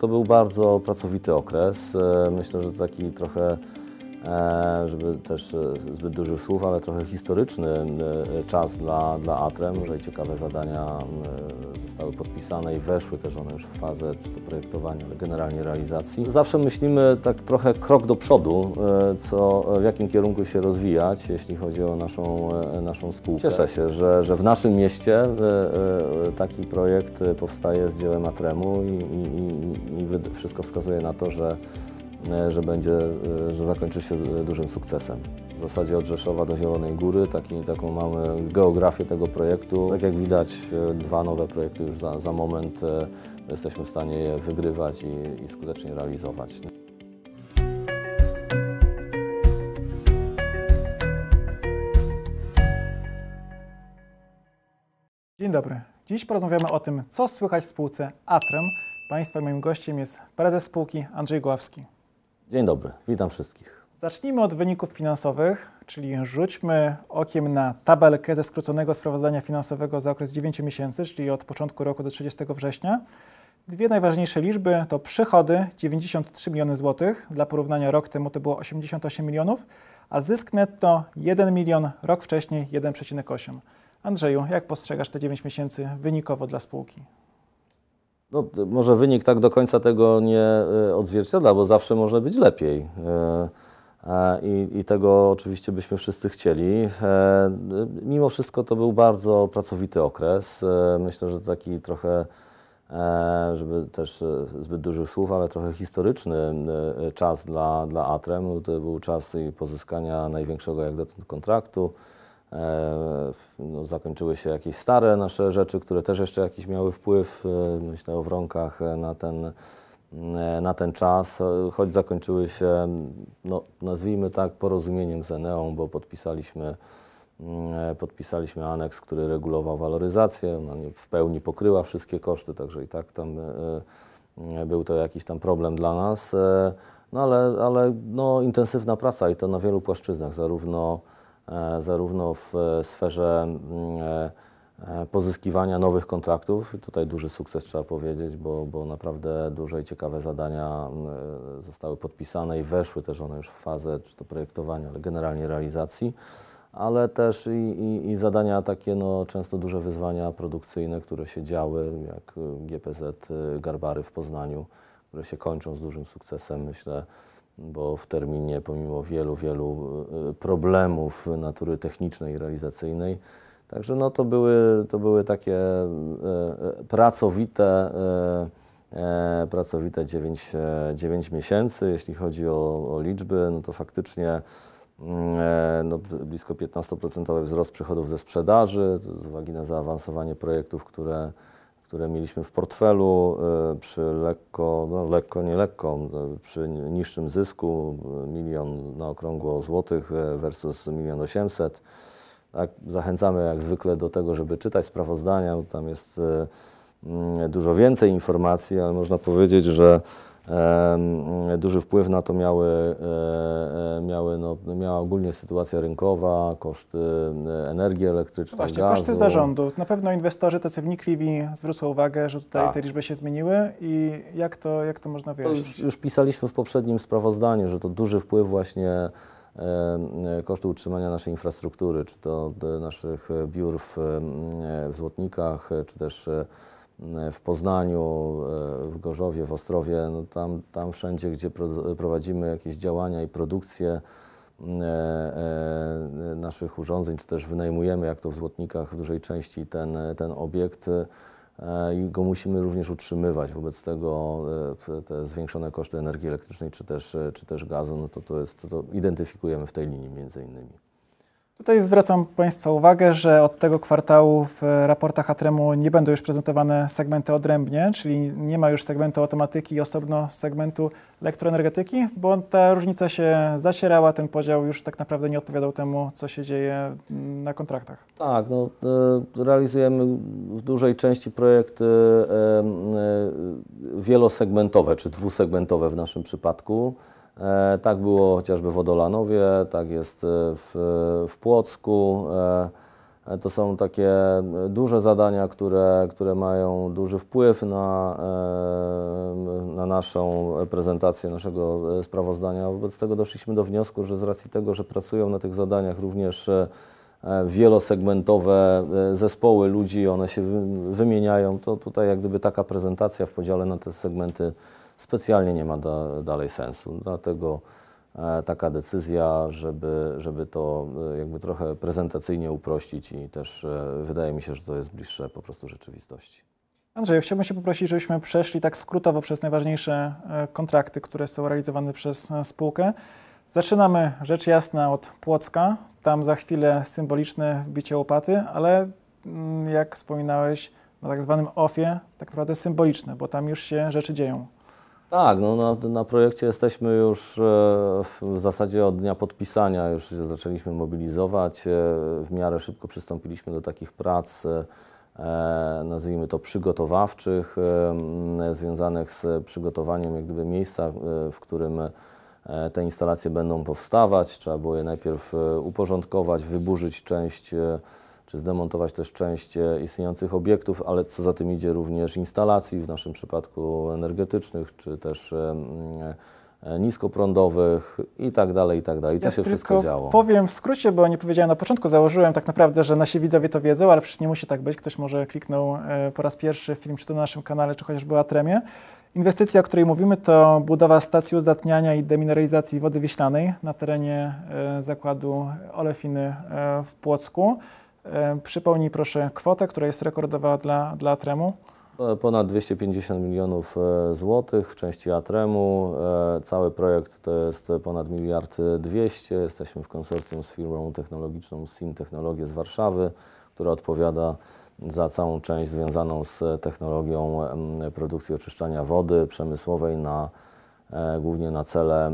To był bardzo pracowity okres. E, Myślę, że taki trochę, żeby też e, zbyt dużych słów, ale trochę historyczny e, czas dla, dla Atrem, że ciekawe zadania e, zostały podpisane i weszły też one już w fazę czy to projektowania, ale generalnie realizacji. Zawsze myślimy tak trochę krok do przodu, e, co, w jakim kierunku się rozwijać, jeśli chodzi o naszą, e, naszą spółkę. Cieszę się, że, że w naszym mieście e, e, taki projekt e, powstaje z dziełem Atremu i, i, i, wszystko wskazuje na to, że, e, że będzie, e, że zakończy się z- dużym sukcesem. W zasadzie od Rzeszowa do Zielonej Góry, taki, taką mamy geografię tego projektu. Tak jak widać, e, dwa nowe projekty już za, za moment e, jesteśmy w stanie je wygrywać i, i skutecznie realizować. Dzień dobry. Dziś porozmawiamy o tym, co słychać w spółce Atrem. Państwa moim gościem jest prezes spółki Andrzej Gławski. Dzień dobry, witam wszystkich. Zacznijmy od wyników finansowych, czyli rzućmy okiem na tabelkę ze skróconego sprawozdania finansowego za okres 9 miesięcy, czyli od początku roku do 30 września. Dwie najważniejsze liczby to przychody 93 miliony złotych, dla porównania rok temu to było 88 milionów, a zysk netto 1 milion, rok wcześniej 1,8. Andrzeju, jak postrzegasz te 9 miesięcy wynikowo dla spółki? No, może wynik tak do końca tego nie e, odzwierciedla, bo zawsze może być lepiej. E, e, I, I tego oczywiście byśmy wszyscy chcieli. Mimo wszystko to był bardzo pracowity okres. Myślę, że taki trochę, żeby też zbyt dużych słów, ale trochę historyczny czas dla, dla Atrem. To był czas pozyskania największego jak dotąd kontraktu. E, No, zakończyły się jakieś stare nasze rzeczy, które też jeszcze jakiś miały wpływ, e, myślę o wronkach e, na ten, na ten czas, choć zakończyły się, no, nazwijmy tak, porozumieniem z Eneą, bo podpisaliśmy, mm, podpisaliśmy aneks, który regulował waloryzację, ona nie w pełni pokryła wszystkie koszty, także i tak tam był to jakiś tam problem dla nas, no ale, ale no, intensywna praca i to na wielu płaszczyznach, zarówno zarówno w e, sferze mm, e, e, pozyskiwania nowych kontraktów. Tutaj duży sukces trzeba powiedzieć, bo, bo naprawdę duże i ciekawe zadania mm, e, zostały podpisane i weszły też one już w fazę czy to projektowania, ale generalnie realizacji. Ale też i, i, i zadania takie, no, często duże wyzwania produkcyjne, które się działy, jak GPZ Garbary w Poznaniu, które się kończą z dużym sukcesem, myślę, bo w terminie, pomimo wielu, wielu y, problemów natury technicznej i realizacyjnej, także no to były, to były takie e, e, pracowite, e, e, pracowite 9, e, 9 miesięcy. Jeśli chodzi o, o liczby, no to faktycznie mm, e, no, blisko 15% wzrost przychodów ze sprzedaży, z uwagi na zaawansowanie projektów, które które mieliśmy w portfelu e, przy lekko, no lekko, nie lekko, przy niższym zysku, e, milion na okrągło złotych e, versus milion osiemset. Tak, zachęcamy jak zwykle do tego, żeby czytać sprawozdania, tam jest mm, dużo więcej informacji, ale można powiedzieć, że duży wpływ na to miały, e, e, miały no, miała ogólnie sytuacja rynkowa, koszty e, energii elektrycznej, Właśnie, gazu. koszty zarządu. Na pewno inwestorzy tacy wnikliwi zwrócą uwagę, że tutaj Tak. te liczby się zmieniły i jak to, jak to można wyjaśnić? już, już pisaliśmy w poprzednim sprawozdaniu, że to duży wpływ właśnie kosztu utrzymania naszej infrastruktury, czy to naszych biur w, w Złotnikach, czy też w Poznaniu, e, w Gorzowie, w Ostrowie, no tam, tam wszędzie, gdzie pro- prowadzimy jakieś działania i produkcję e, e, naszych urządzeń, czy też wynajmujemy, jak to w Złotnikach w dużej części ten, ten obiekt, e, i go musimy również utrzymywać. Wobec tego e, te zwiększone koszty energii elektrycznej czy też, e, czy też gazu, no to, to, jest, to, to identyfikujemy w tej linii między innymi. Tutaj zwracam Państwa uwagę, że od tego kwartału w raportach Atremu nie będą już prezentowane segmenty odrębnie, czyli nie ma już segmentu automatyki i osobno segmentu elektroenergetyki, bo ta różnica się zacierała, ten podział już tak naprawdę nie odpowiadał temu, co się dzieje na kontraktach. Tak, no, e, realizujemy w dużej części projekty e, e, wielosegmentowe czy dwusegmentowe w naszym przypadku. E, Tak było chociażby w Odolanowie, tak jest e, w, w Płocku. e, To są takie duże zadania, które, które mają duży wpływ na, na naszą prezentację naszego sprawozdania. Wobec tego doszliśmy do wniosku, że z racji tego, że pracują na tych zadaniach również wielosegmentowe zespoły ludzi, one się wy- wymieniają, to tutaj jak gdyby taka prezentacja w podziale na te segmenty specjalnie nie ma da, dalej sensu. Dlatego e, taka decyzja, żeby, żeby to e, jakby trochę prezentacyjnie uprościć i też e, wydaje mi się, że to jest bliższe po prostu rzeczywistości. Andrzej, chciałbym się poprosić, żebyśmy przeszli tak skrótowo przez najważniejsze kontrakty, które są realizowane przez spółkę. Zaczynamy rzecz jasna od Płocka. Tam za chwilę symboliczne wbicie łopaty, ale mm, jak wspominałeś, na tak zwanym OFie tak naprawdę symboliczne, bo tam już się rzeczy dzieją. Tak, no na, na projekcie jesteśmy już e, w zasadzie od dnia podpisania, już się zaczęliśmy mobilizować. e, W miarę szybko przystąpiliśmy do takich prac, e, nazwijmy to przygotowawczych, związanych z przygotowaniem jak gdyby miejsca, w którym te instalacje będą powstawać. Trzeba było je najpierw uporządkować, wyburzyć część czy zdemontować też część e, istniejących obiektów, ale co za tym idzie również instalacji, w naszym przypadku energetycznych, czy też e, niskoprądowych i tak dalej, i tak dalej. I to Ja się wszystko działo. Powiem w skrócie, bo nie powiedziałem na początku, założyłem tak naprawdę, że nasi widzowie to wiedzą, ale przecież nie musi tak być. Ktoś może kliknął e, po raz pierwszy film, czy to na naszym kanale, czy chociażby Atremie. Inwestycja, o której mówimy, to budowa stacji uzdatniania i demineralizacji wody wiślanej na terenie zakładu Olefiny w Płocku. E, Przypomnij proszę kwotę, która jest rekordowa dla, dla Atremu. E, Ponad 250 milionów e, złotych w części Atremu. Cały projekt to jest ponad miliard dwieście. Jesteśmy w konsorcjum z firmą technologiczną SIN Technologie z Warszawy, która odpowiada za całą część związaną z technologią produkcji oczyszczania wody przemysłowej na głównie na cele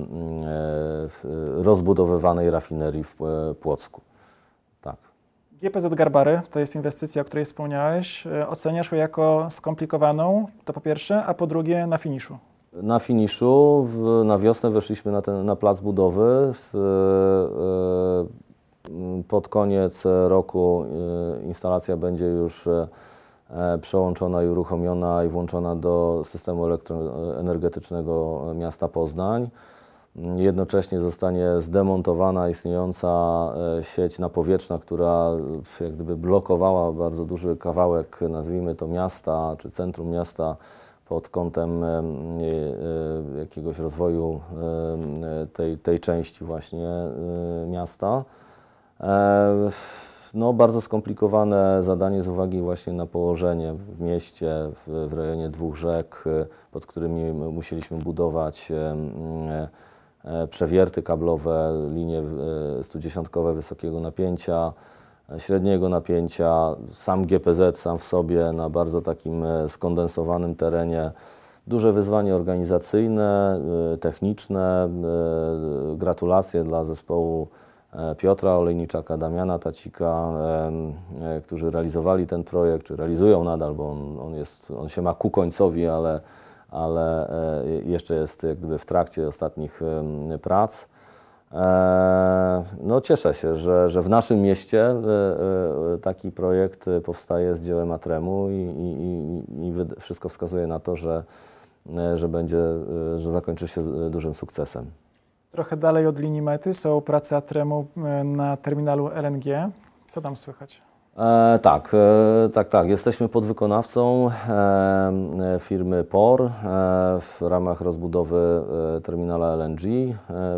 rozbudowywanej rafinerii w Płocku. GPZ Garbary to jest inwestycja, o której wspomniałeś. E, Oceniasz ją jako skomplikowaną, to po pierwsze, a po drugie na finiszu. Na finiszu w, na wiosnę weszliśmy na, ten, na plac budowy. W, m, pod koniec roku e, instalacja będzie już e, przełączona i uruchomiona i włączona do systemu elektroenergetycznego miasta Poznań. Jednocześnie zostanie zdemontowana istniejąca e, sieć napowietrzna, która e, jak gdyby blokowała bardzo duży kawałek, nazwijmy to miasta, czy centrum miasta pod kątem em, e, jakiegoś rozwoju tej, tej części właśnie miasta. No, bardzo skomplikowane zadanie z uwagi właśnie na położenie w mieście, w, rejonie dwóch rzek, pod którymi musieliśmy budować przewierty kablowe, linie e, 110 wysokiego napięcia, e, średniego napięcia, sam GPZ sam w sobie na bardzo takim e, skondensowanym terenie. Duże wyzwanie organizacyjne, e, techniczne. e, Gratulacje dla zespołu e, Piotra Olejniczaka, Damiana Tacika, e, którzy realizowali ten projekt, czy realizują nadal, bo on, on, jest, on się ma ku końcowi, ale, ale e, jeszcze jest jak gdyby w trakcie ostatnich prac. E, No cieszę się, że, że w naszym mieście e, taki projekt powstaje z dziełem Atremu i, i, i, wszystko wskazuje na to, że, że będzie, że zakończy się dużym sukcesem. Trochę dalej od linii mety są prace Atremu na terminalu LNG. Co tam słychać? E, tak, e, tak, tak. Jesteśmy podwykonawcą e, e, firmy POR e, w ramach rozbudowy e, terminala LNG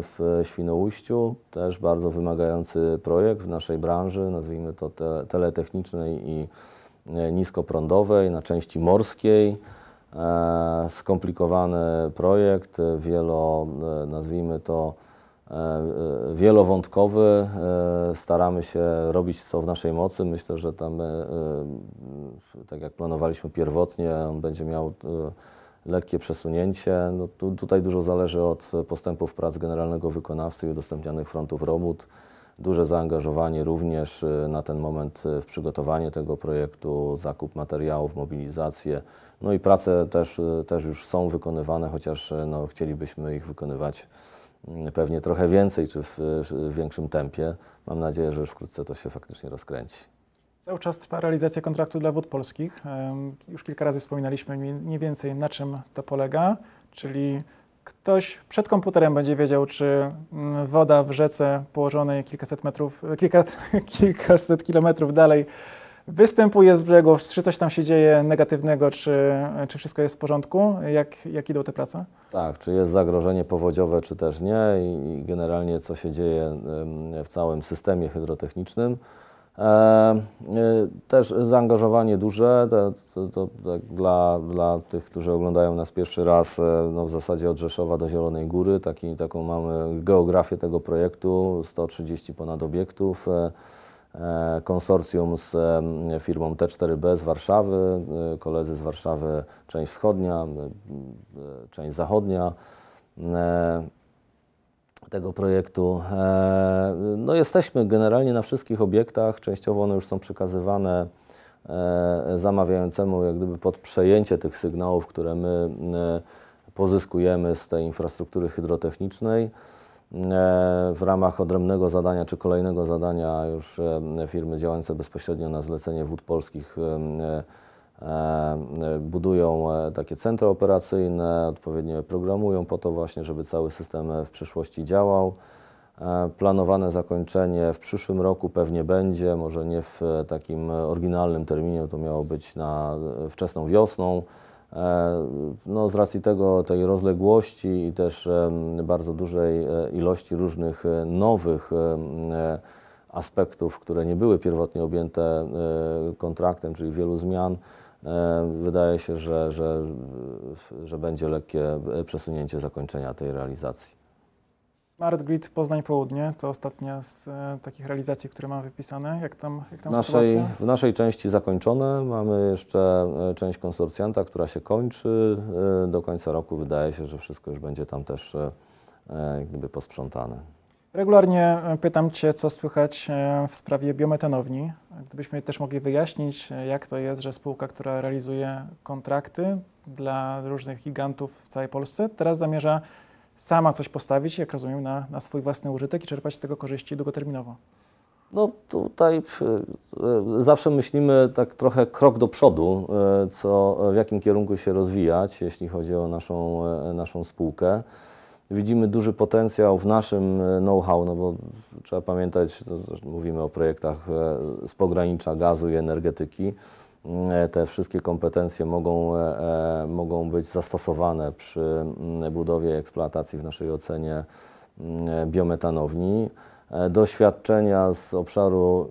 w Świnoujściu. Też bardzo wymagający projekt w naszej branży, nazwijmy to te, teletechnicznej i niskoprądowej na części morskiej. Skomplikowany projekt, wielo, nazwijmy to wielowątkowy. E, Staramy się robić co w naszej mocy. Myślę, że tam, e, e, tak jak planowaliśmy pierwotnie, on będzie miał e, lekkie przesunięcie. No, tu, tutaj dużo zależy od postępów prac generalnego wykonawcy i udostępnianych frontów robót. Duże zaangażowanie również e, na ten moment e, w przygotowanie tego projektu, zakup materiałów, mobilizację. No i prace też, e, też już są wykonywane, chociaż e, no, chcielibyśmy ich wykonywać pewnie trochę więcej czy w, w większym tempie. Mam nadzieję, że już wkrótce to się faktycznie rozkręci. Cały czas trwa realizacja kontraktu dla wód polskich. Już kilka razy wspominaliśmy mniej więcej na czym to polega, czyli ktoś przed komputerem będzie wiedział, czy mm, woda w rzece położonej kilkaset metrów, kilka, kilkaset kilometrów dalej występuje z brzegu, czy coś tam się dzieje negatywnego, czy, czy wszystko jest w porządku? Jak, jak idą te prace? Tak, czy jest zagrożenie powodziowe, czy też nie i generalnie co się dzieje w całym systemie hydrotechnicznym. E, e, też zaangażowanie duże, to, to, to tak dla, dla tych, którzy oglądają nas pierwszy raz, e, no w zasadzie od Rzeszowa do Zielonej Góry, taki, taką mamy geografię tego projektu, 130 ponad obiektów. Konsorcjum z firmą T4B z Warszawy, koledzy z Warszawy, część wschodnia, część zachodnia tego projektu. E, no jesteśmy generalnie na wszystkich obiektach, częściowo one już są przekazywane e, zamawiającemu jak gdyby pod przejęcie tych sygnałów, które my e, pozyskujemy z tej infrastruktury hydrotechnicznej. W ramach odrębnego zadania czy kolejnego zadania już firmy działające bezpośrednio na zlecenie wód polskich E, budują e, takie centra operacyjne, odpowiednio programują po to właśnie, żeby cały system w przyszłości działał. E, planowane zakończenie w przyszłym roku pewnie będzie, może nie w takim oryginalnym terminie, to miało być na wczesną wiosną. No, z racji tego, tej rozległości i też bardzo dużej ilości różnych nowych aspektów, które nie były pierwotnie objęte kontraktem, czyli wielu zmian, E, wydaje się, że, że, że będzie lekkie przesunięcie zakończenia tej realizacji. Smart Grid Poznań Południe to ostatnia z e, takich realizacji, które mam wypisane. Jak tam, jak tam naszej, sytuacja? W naszej części zakończone. Mamy jeszcze e, część konsorcjanta, która się kończy. Do końca roku wydaje się, że wszystko już będzie tam też gdyby posprzątane. Regularnie e, pytam Cię, co słychać e, w sprawie biometanowni. Gdybyśmy też mogli wyjaśnić, e, jak to jest, że spółka, która realizuje kontrakty dla różnych gigantów w całej Polsce, teraz zamierza sama coś postawić, jak rozumiem, na, na swój własny użytek i czerpać z tego korzyści długoterminowo. No tutaj zawsze myślimy tak trochę krok do przodu, co, w jakim kierunku się rozwijać, jeśli chodzi o naszą, naszą spółkę. Widzimy duży potencjał w naszym e, know-how, no bo trzeba pamiętać, mówimy o projektach e, z pogranicza gazu i energetyki. E, te wszystkie kompetencje mogą, mogą być zastosowane przy mm, budowie i eksploatacji w naszej ocenie mm, biometanowni. Doświadczenia z obszaru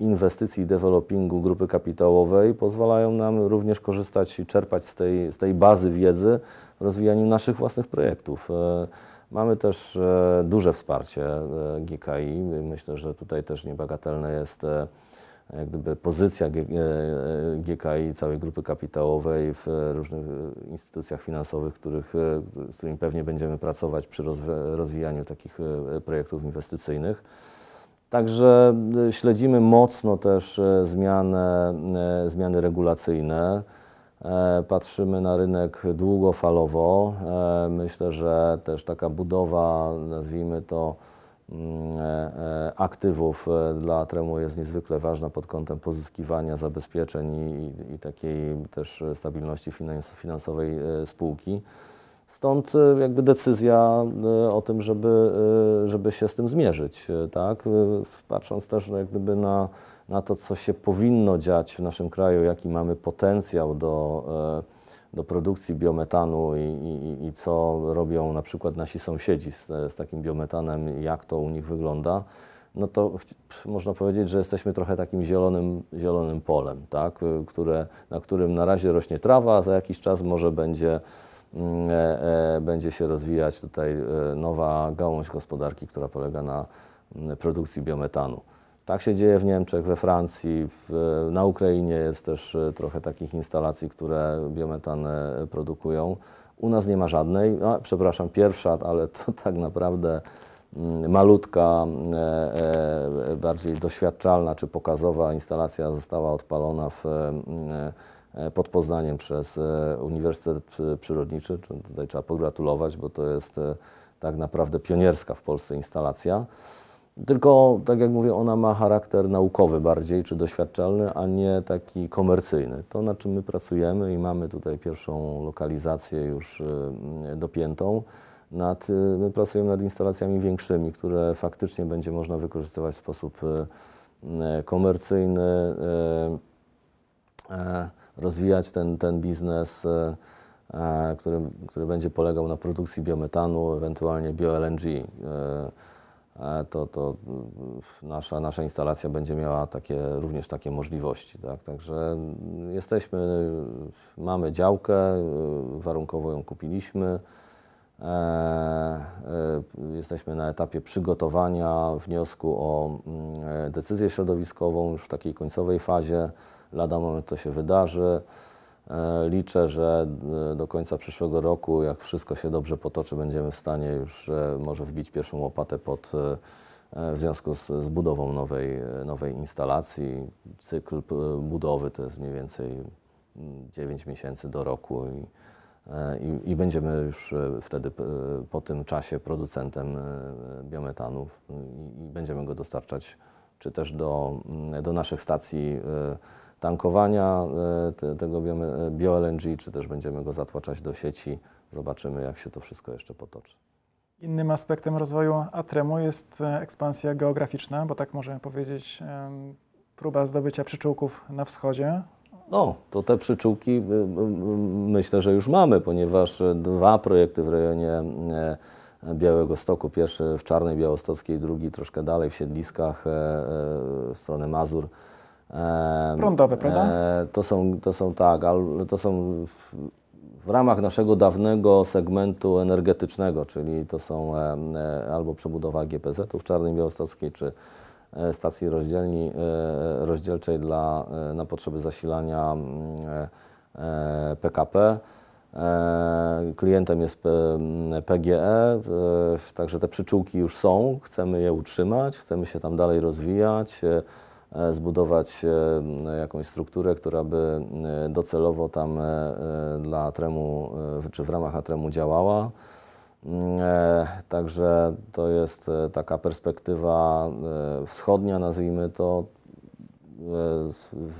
inwestycji i developingu grupy kapitałowej pozwalają nam również korzystać i czerpać z tej, z tej bazy wiedzy, rozwijaniu naszych własnych projektów. E, mamy też e, duże wsparcie e, GKI. Myślę, że tutaj też niebagatelne jest jak gdyby pozycja GKI, całej grupy kapitałowej w różnych instytucjach finansowych, których, z którymi pewnie będziemy pracować przy rozwijaniu takich projektów inwestycyjnych. Także śledzimy mocno też zmiany, zmiany regulacyjne. E, patrzymy na rynek długofalowo. E, myślę, że też taka budowa, nazwijmy to, e, aktywów dla Tremu jest niezwykle ważna pod kątem pozyskiwania zabezpieczeń i, i takiej też stabilności finansowej spółki. Stąd jakby decyzja o tym, żeby, żeby się z tym zmierzyć, tak? Patrząc też no, jak gdyby na na to, co się powinno dziać w naszym kraju, jaki mamy potencjał do, e, do produkcji biometanu i, i, i co robią na przykład nasi sąsiedzi z, z takim biometanem, jak to u nich wygląda, no to można powiedzieć, że jesteśmy trochę takim zielonym, zielonym polem, tak? Które, na którym na razie rośnie trawa, a za jakiś czas może będzie, mm, e, e, będzie się rozwijać tutaj e, nowa gałąź gospodarki, która polega na mm, produkcji biometanu. Tak się dzieje w Niemczech, we Francji, w, na Ukrainie jest też e, trochę takich instalacji, które biometan e, produkują. U nas nie ma żadnej, no, przepraszam, pierwsza, ale to tak naprawdę mm, malutka, e, bardziej doświadczalna czy pokazowa instalacja została odpalona w, pod Poznaniem przez Uniwersytet Przyrodniczy. Tutaj trzeba pogratulować, bo to jest tak naprawdę pionierska w Polsce instalacja. Tylko, tak jak mówię, ona ma charakter naukowy bardziej, czy doświadczalny, a nie taki komercyjny. To, nad czym my pracujemy i mamy tutaj pierwszą lokalizację już y, dopiętą, nad, y, my pracujemy nad instalacjami większymi, które faktycznie będzie można wykorzystywać w sposób y, komercyjny, rozwijać ten, ten biznes, który, który będzie polegał na produkcji biometanu, ewentualnie bio-LNG to, to nasza, nasza instalacja będzie miała takie, również takie możliwości. Tak? Także jesteśmy, mamy działkę, warunkowo ją kupiliśmy. E, e, jesteśmy na etapie przygotowania wniosku o mm, decyzję środowiskową, już w takiej końcowej fazie. Lada moment to się wydarzy. E, liczę, że e, do końca przyszłego roku, jak wszystko się dobrze potoczy, będziemy w stanie już e, może wbić pierwszą łopatę pod w związku z, z budową nowej, nowej instalacji. Cykl budowy to jest mniej więcej 9 mm, miesięcy do roku i, i, i, będziemy już wtedy po tym czasie producentem biometanu i, i będziemy go dostarczać czy też do, mm, do naszych stacji tankowania e, te, tego bio-LNG, czy też będziemy go zatłaczać do sieci. Zobaczymy, jak się to wszystko jeszcze potoczy. Innym aspektem rozwoju Atremu jest e, ekspansja geograficzna, bo tak możemy powiedzieć, próba zdobycia przyczółków na wschodzie. No, to te przyczółki myślę, że już mamy, ponieważ dwa projekty w rejonie e, Białego Stoku, pierwszy w Czarnej Białostockiej, drugi troszkę dalej w Siedliskach w stronę Mazur, Prądowe, prawda? E, to są, to są tak, ale to są w, ramach naszego dawnego segmentu energetycznego, czyli to są e, albo przebudowa GPZ-u w Czarnej Białostockiej, czy e, stacji rozdzielni, rozdzielczej dla, na potrzeby zasilania PKP. Klientem jest PGE, także te przyczółki już są, chcemy je utrzymać, chcemy się tam dalej rozwijać. E, zbudować e, jakąś strukturę, która by e, docelowo tam dla Tremu, czy w ramach Atremu działała. Także to jest taka perspektywa wschodnia, nazwijmy to.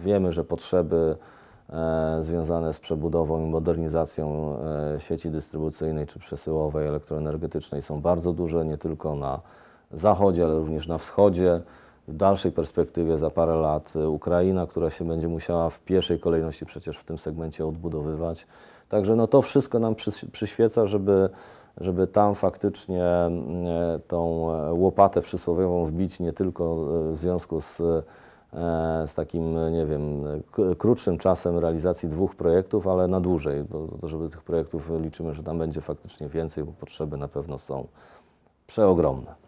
Wiemy, że potrzeby związane z przebudową i modernizacją sieci dystrybucyjnej czy przesyłowej elektroenergetycznej są bardzo duże, nie tylko na zachodzie, ale również na wschodzie w dalszej perspektywie za parę lat y, Ukraina, która się będzie musiała w pierwszej kolejności przecież w tym segmencie odbudowywać. Także no to wszystko nam przyświeca, żeby, żeby tam faktycznie y, tą e, łopatę przysłowiową wbić nie tylko y, w związku z, e, z takim, nie wiem, krótszym czasem realizacji dwóch projektów, ale na dłużej, bo żeby tych projektów liczymy, że tam będzie faktycznie więcej, bo potrzeby na pewno są przeogromne.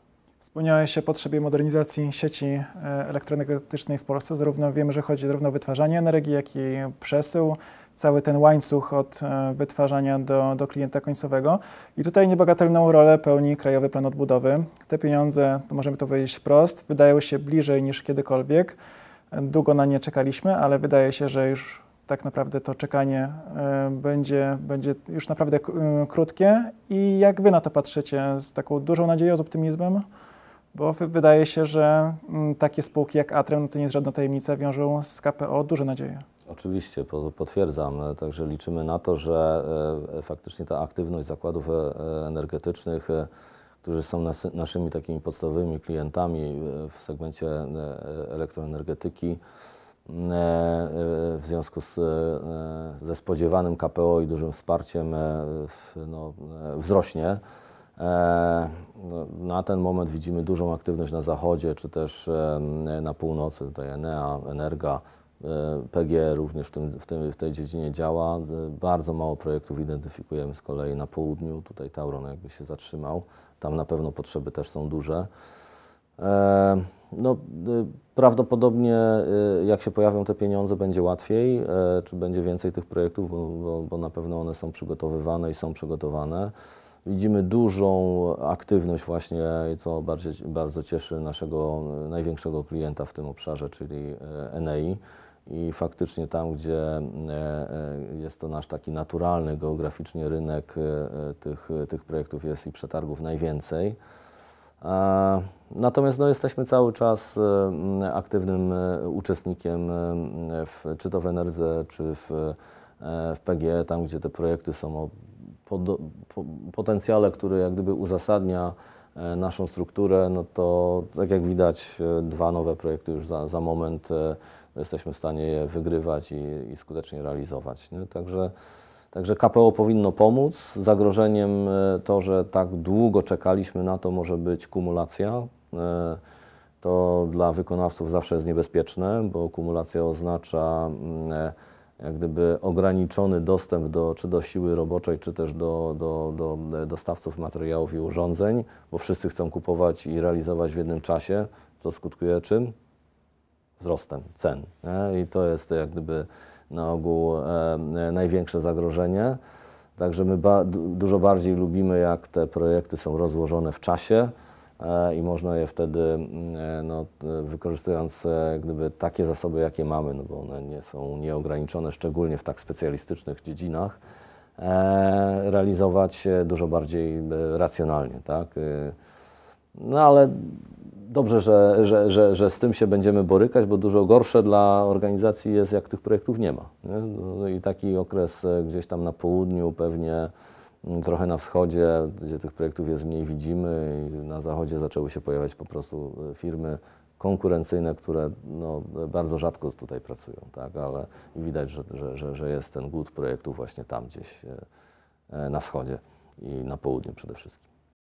Wspomniałeś o potrzebie modernizacji sieci e, elektroenergetycznej w Polsce. Zarówno wiemy, że chodzi zarówno o wytwarzanie energii, jak i przesył, cały ten łańcuch od e, wytwarzania do, do klienta końcowego. I tutaj niebagatelną rolę pełni Krajowy Plan Odbudowy. Te pieniądze, to możemy to powiedzieć wprost, wydają się bliżej niż kiedykolwiek. Długo na nie czekaliśmy, ale wydaje się, że już tak naprawdę to czekanie e, będzie, będzie już naprawdę krótkie. I jak Wy na to patrzycie? Z taką dużą nadzieją, z optymizmem? Bo wydaje się, że mm, takie spółki jak Atrem, no to nie jest żadna tajemnica, wiążą z KPO duże nadzieje. Oczywiście, potwierdzam. Także liczymy na to, że e, faktycznie ta aktywność zakładów e, energetycznych, e, którzy są naszymi takimi podstawowymi klientami w segmencie elektroenergetyki, w związku z, ze spodziewanym KPO i dużym wsparciem no, wzrośnie. E, no, na ten moment widzimy dużą aktywność na zachodzie, czy też na północy, tutaj Enea, Energa, e, PG również w, tym, w, tym, w tej dziedzinie działa. E, bardzo mało projektów identyfikujemy z kolei na południu. Tutaj Tauron jakby się zatrzymał. Tam na pewno potrzeby też są duże. No, prawdopodobnie jak się pojawią te pieniądze, będzie łatwiej, czy będzie więcej tych projektów, bo, bo na pewno one są przygotowywane i są przygotowane. Widzimy dużą aktywność właśnie, co bardzo, bardzo cieszy naszego największego klienta w tym obszarze, czyli Enei. I faktycznie tam, gdzie e, e, jest to nasz taki naturalny geograficznie rynek, e, tych, tych projektów jest i przetargów najwięcej. Natomiast no, jesteśmy cały czas aktywnym uczestnikiem, w, czy to w NRZ, czy w, w PGE, tam gdzie te projekty są o podo- po, potencjale, który jak gdyby uzasadnia e, naszą strukturę, no to tak jak widać, e, dwa nowe projekty już za, za moment e, jesteśmy w stanie je wygrywać i, i skutecznie realizować. Nie? Także, także KPO powinno pomóc. Zagrożeniem to, że tak długo czekaliśmy na to, może być kumulacja. To dla wykonawców zawsze jest niebezpieczne, bo kumulacja oznacza mm, jak gdyby ograniczony dostęp do, czy do siły roboczej, czy też do, do, do dostawców materiałów i urządzeń, bo wszyscy chcą kupować i realizować w jednym czasie. To skutkuje czym? Wzrostem cen. Nie? I to jest jak gdyby na ogół e, e, największe zagrożenie. Także my ba, du, dużo bardziej lubimy, jak te projekty są rozłożone w czasie e, i można je wtedy, mm, e, no, e, wykorzystując e, gdyby takie zasoby, jakie mamy, no bo one nie są nieograniczone, szczególnie w tak specjalistycznych dziedzinach, e, realizować e, dużo bardziej e, racjonalnie. Tak? E, No ale dobrze, że, że, że, że z tym się będziemy borykać, bo dużo gorsze dla organizacji jest, jak tych projektów nie ma. Nie? No i taki okres e, gdzieś tam na południu, pewnie trochę na wschodzie, gdzie tych projektów jest mniej, widzimy i na zachodzie zaczęły się pojawiać po prostu e, firmy konkurencyjne, które no, bardzo rzadko tutaj pracują, tak? ale widać, że, że, że, jest ten głód projektów właśnie tam gdzieś e, e, na wschodzie i na południu przede wszystkim.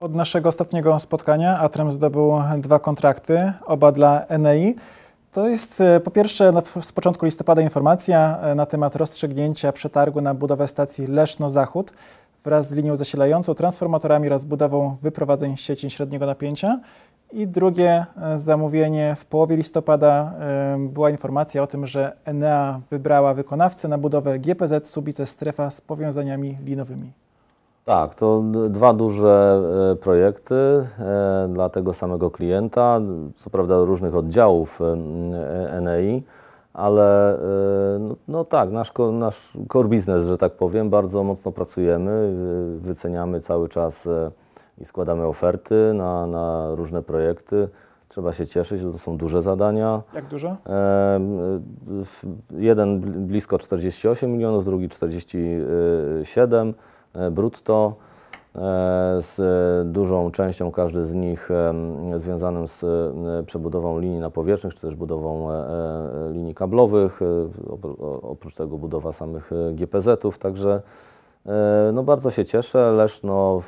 Od naszego ostatniego spotkania Atrem zdobył dwa kontrakty, oba dla Enei. To jest po pierwsze z początku listopada informacja na temat rozstrzygnięcia przetargu na budowę stacji Leszno-Zachód wraz z linią zasilającą, transformatorami oraz budową wyprowadzeń sieci średniego napięcia. I drugie e, zamówienie w połowie listopada e, była informacja o tym, że Enea wybrała wykonawcę na budowę GPZ Subice Strefa z powiązaniami linowymi. Tak, to dwa duże e, projekty dla tego samego klienta, co prawda różnych oddziałów Enei, ale e, no, no tak, nasz, nasz core business, że tak powiem, bardzo mocno pracujemy, wy- wyceniamy cały czas e, i składamy oferty na, na różne projekty. Trzeba się cieszyć, bo to są duże zadania. Jak dużo? Em, w- Jeden bl- blisko 48 milionów, drugi 47 e, brutto. E, Z dużą częścią każdy z nich em, związanym z e, przebudową linii napowietrznych, czy też budową e, e, linii kablowych, e, oprócz tego budowa samych e, GPZ-ów, także e, no bardzo się cieszę. Leszno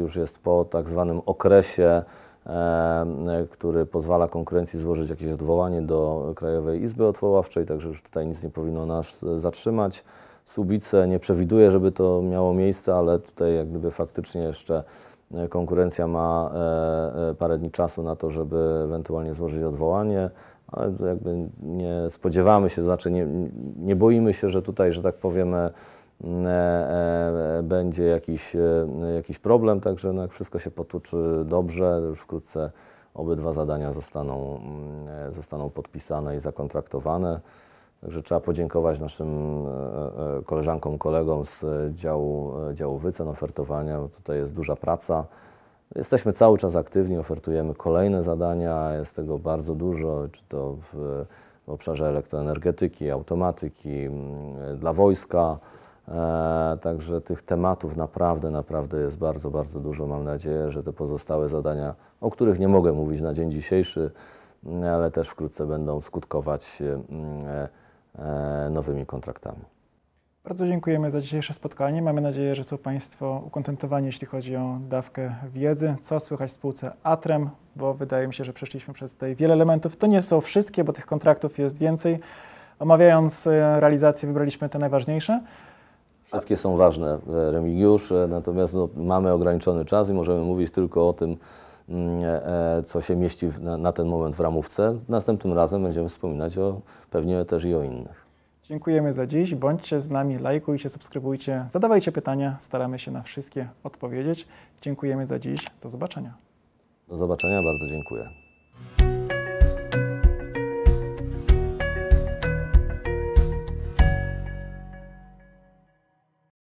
już jest po tak zwanym okresie e, który pozwala konkurencji złożyć jakieś odwołanie do Krajowej Izby Odwoławczej, także już tutaj nic nie powinno nas e, zatrzymać. Subice nie przewiduje, żeby to miało miejsce, ale tutaj jak gdyby faktycznie jeszcze e, konkurencja ma e, e, parę dni czasu na to, żeby ewentualnie złożyć odwołanie, ale jakby nie spodziewamy się, znaczy nie, nie boimy się, że tutaj, że tak powiem, e, będzie jakiś, jakiś problem, także no jak wszystko się potoczy dobrze, już wkrótce obydwa zadania zostaną, mm, zostaną podpisane i zakontraktowane. Także trzeba podziękować naszym e, e, koleżankom, kolegom z e, działu, działu wycen, ofertowania. Tutaj jest duża praca. Jesteśmy cały czas aktywni, ofertujemy kolejne zadania, jest tego bardzo dużo, czy to w, obszarze elektroenergetyki, automatyki, dla wojska. Także tych tematów naprawdę, naprawdę jest bardzo, bardzo dużo. Mam nadzieję, że te pozostałe zadania, o których nie mogę mówić na dzień dzisiejszy, ale też wkrótce będą skutkować nowymi kontraktami. Bardzo dziękujemy za dzisiejsze spotkanie. Mamy nadzieję, że są Państwo ukontentowani, jeśli chodzi o dawkę wiedzy. Co słychać w spółce Atrem, bo wydaje mi się, że przeszliśmy przez tutaj wiele elementów. To nie są wszystkie, bo tych kontraktów jest więcej. Omawiając e, realizację, wybraliśmy te najważniejsze. Wszystkie są ważne, e, Remigiusz, e, natomiast no, mamy ograniczony czas i możemy mówić tylko o tym, e, co się mieści na ten moment w ramówce. Następnym razem będziemy wspominać o, pewnie też i o innych. Dziękujemy za dziś. Bądźcie z nami, lajkujcie, subskrybujcie, zadawajcie pytania. Staramy się na wszystkie odpowiedzieć. Dziękujemy za dziś. Do zobaczenia. Do zobaczenia, bardzo dziękuję.